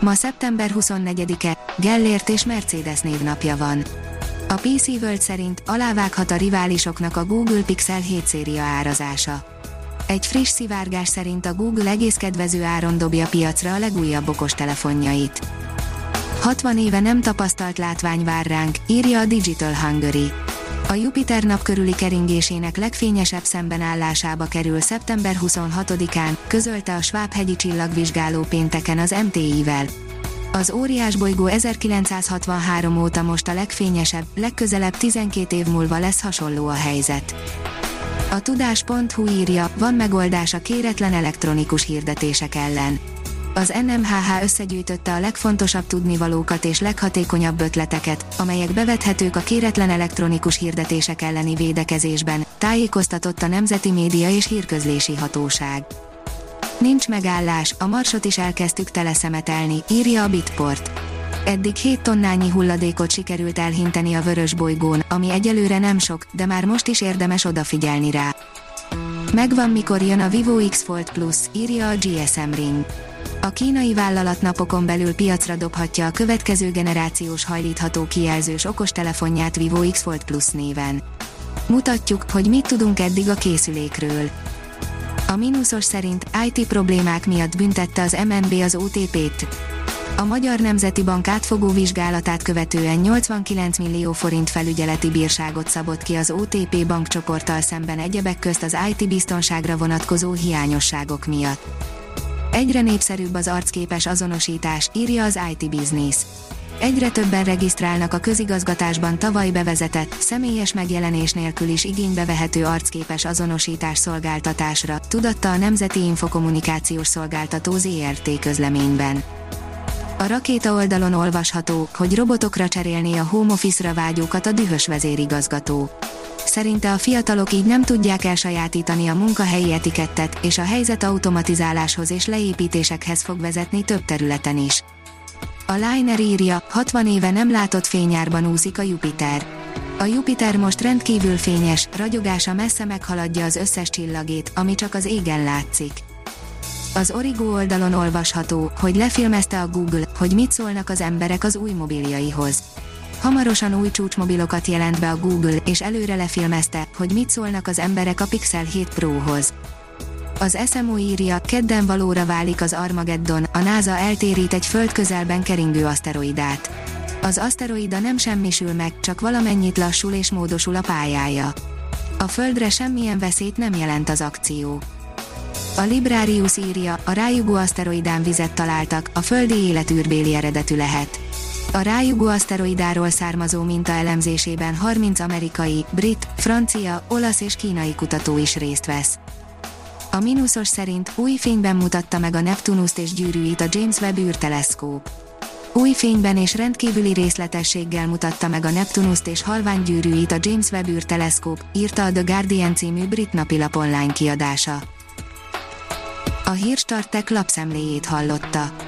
Ma szeptember 24-e, Gellért és Mercedes névnapja van. A PC World szerint alávághat a riválisoknak a Google Pixel 7 széria árazása. Egy friss szivárgás szerint a Google egész kedvező áron dobja piacra a legújabb okostelefonjait. 60 éve nem tapasztalt látvány vár ránk, írja a Digital Hungary. A Jupiter nap körüli keringésének legfényesebb szembenállásába kerül szeptember 26-án, közölte a Schwab-hegyi csillagvizsgáló pénteken az MTI-vel. Az óriás bolygó 1963 óta most a legfényesebb, legközelebb 12 év múlva lesz hasonló a helyzet. A tudás.hu írja, van megoldás a kéretlen elektronikus hirdetések ellen az NMHH összegyűjtötte a legfontosabb tudnivalókat és leghatékonyabb ötleteket, amelyek bevethetők a kéretlen elektronikus hirdetések elleni védekezésben, tájékoztatott a Nemzeti Média és Hírközlési Hatóság. Nincs megállás, a marsot is elkezdtük teleszemetelni, írja a Bitport. Eddig 7 tonnányi hulladékot sikerült elhinteni a vörös bolygón, ami egyelőre nem sok, de már most is érdemes odafigyelni rá. Megvan mikor jön a Vivo X Fold Plus, írja a GSM Ring. A kínai vállalat napokon belül piacra dobhatja a következő generációs hajlítható kijelzős okostelefonját Vivo X Fold Plus néven. Mutatjuk, hogy mit tudunk eddig a készülékről. A mínuszos szerint IT problémák miatt büntette az MNB az OTP-t. A Magyar Nemzeti Bank átfogó vizsgálatát követően 89 millió forint felügyeleti bírságot szabott ki az OTP bankcsoporttal szemben egyebek közt az IT biztonságra vonatkozó hiányosságok miatt. Egyre népszerűbb az arcképes azonosítás, írja az IT Business. Egyre többen regisztrálnak a közigazgatásban tavaly bevezetett, személyes megjelenés nélkül is igénybe vehető arcképes azonosítás szolgáltatásra, tudatta a Nemzeti Infokommunikációs Szolgáltató ZRT közleményben. A rakéta oldalon olvasható, hogy robotokra cserélné a home office-ra vágyókat a dühös vezérigazgató. Szerinte a fiatalok így nem tudják elsajátítani a munkahelyi etikettet, és a helyzet automatizáláshoz és leépítésekhez fog vezetni több területen is. A Liner írja, 60 éve nem látott fényárban úszik a Jupiter. A Jupiter most rendkívül fényes, ragyogása messze meghaladja az összes csillagét, ami csak az égen látszik. Az Origo oldalon olvasható, hogy lefilmezte a Google, hogy mit szólnak az emberek az új mobiljaihoz. Hamarosan új csúcsmobilokat jelent be a Google, és előre lefilmezte, hogy mit szólnak az emberek a Pixel 7 Pro-hoz. Az SMO írja, kedden valóra válik az Armageddon, a NASA eltérít egy föld közelben keringő aszteroidát. Az aszteroida nem semmisül meg, csak valamennyit lassul és módosul a pályája. A Földre semmilyen veszélyt nem jelent az akció. A Librarius írja, a rájugó aszteroidán vizet találtak, a földi életűrbéli eredetű lehet. A rájugó aszteroidáról származó minta elemzésében 30 amerikai, brit, francia, olasz és kínai kutató is részt vesz. A mínuszos szerint új fényben mutatta meg a Neptunuszt és gyűrűit a James Webb űrteleszkóp. Új fényben és rendkívüli részletességgel mutatta meg a Neptunuszt és halvány gyűrűit a James Webb űrteleszkóp, írta a The Guardian című brit napilap online kiadása. A hírstartek lapszemléjét hallotta.